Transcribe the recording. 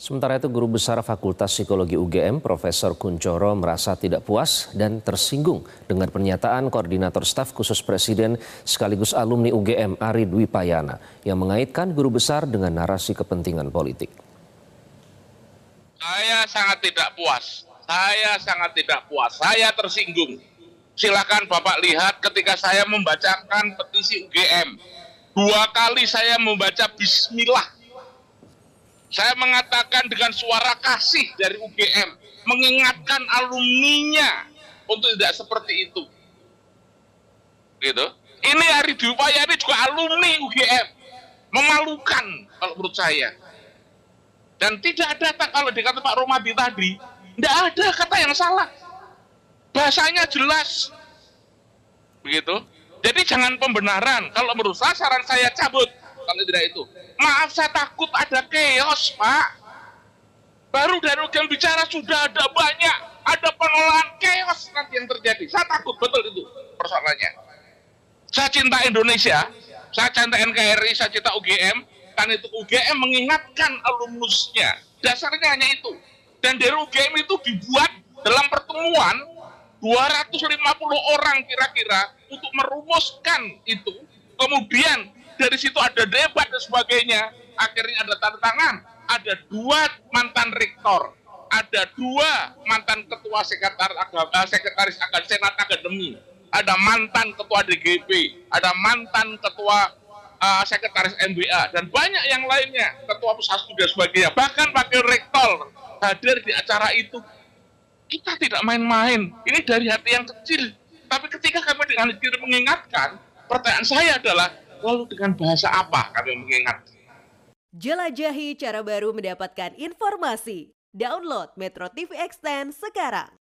Sementara itu Guru Besar Fakultas Psikologi UGM Profesor Kuncoro merasa tidak puas dan tersinggung dengan pernyataan Koordinator Staf Khusus Presiden sekaligus alumni UGM Ari Dwi Payana yang mengaitkan guru besar dengan narasi kepentingan politik. Saya sangat tidak puas. Saya sangat tidak puas. Saya tersinggung. Silakan Bapak lihat ketika saya membacakan petisi UGM. Dua kali saya membaca bismillah saya mengatakan dengan suara kasih dari UGM, mengingatkan alumninya untuk tidak seperti itu. Gitu. Ini Ari Dupaya ini juga alumni UGM. Memalukan kalau menurut saya. Dan tidak ada kalau dikata Pak Romadi tadi, tidak ada kata yang salah. Bahasanya jelas. Begitu. Jadi jangan pembenaran. Kalau menurut saya saran saya cabut kalau tidak itu. Maaf saya takut ada chaos Pak. Baru dari UGM bicara sudah ada banyak, ada penolakan chaos nanti yang terjadi. Saya takut betul itu persoalannya. Saya cinta Indonesia, saya cinta NKRI, saya cinta UGM, kan itu UGM mengingatkan alumnusnya. Dasarnya hanya itu. Dan dari UGM itu dibuat dalam pertemuan 250 orang kira-kira untuk merumuskan itu. Kemudian dari situ ada debat dan sebagainya. Akhirnya ada tanda tangan. Ada dua mantan rektor, ada dua mantan ketua sekretaris eh, sekretaris senat akademi, ada mantan ketua DGP, ada mantan ketua uh, sekretaris MBA dan banyak yang lainnya, ketua pusat studi dan sebagainya. Bahkan wakil rektor hadir di acara itu. Kita tidak main-main. Ini dari hati yang kecil. Tapi ketika kami dengan mengingatkan, pertanyaan saya adalah Lalu dengan bahasa apa kami mengingat? Jelajahi cara baru mendapatkan informasi. Download Metro TV Extend sekarang.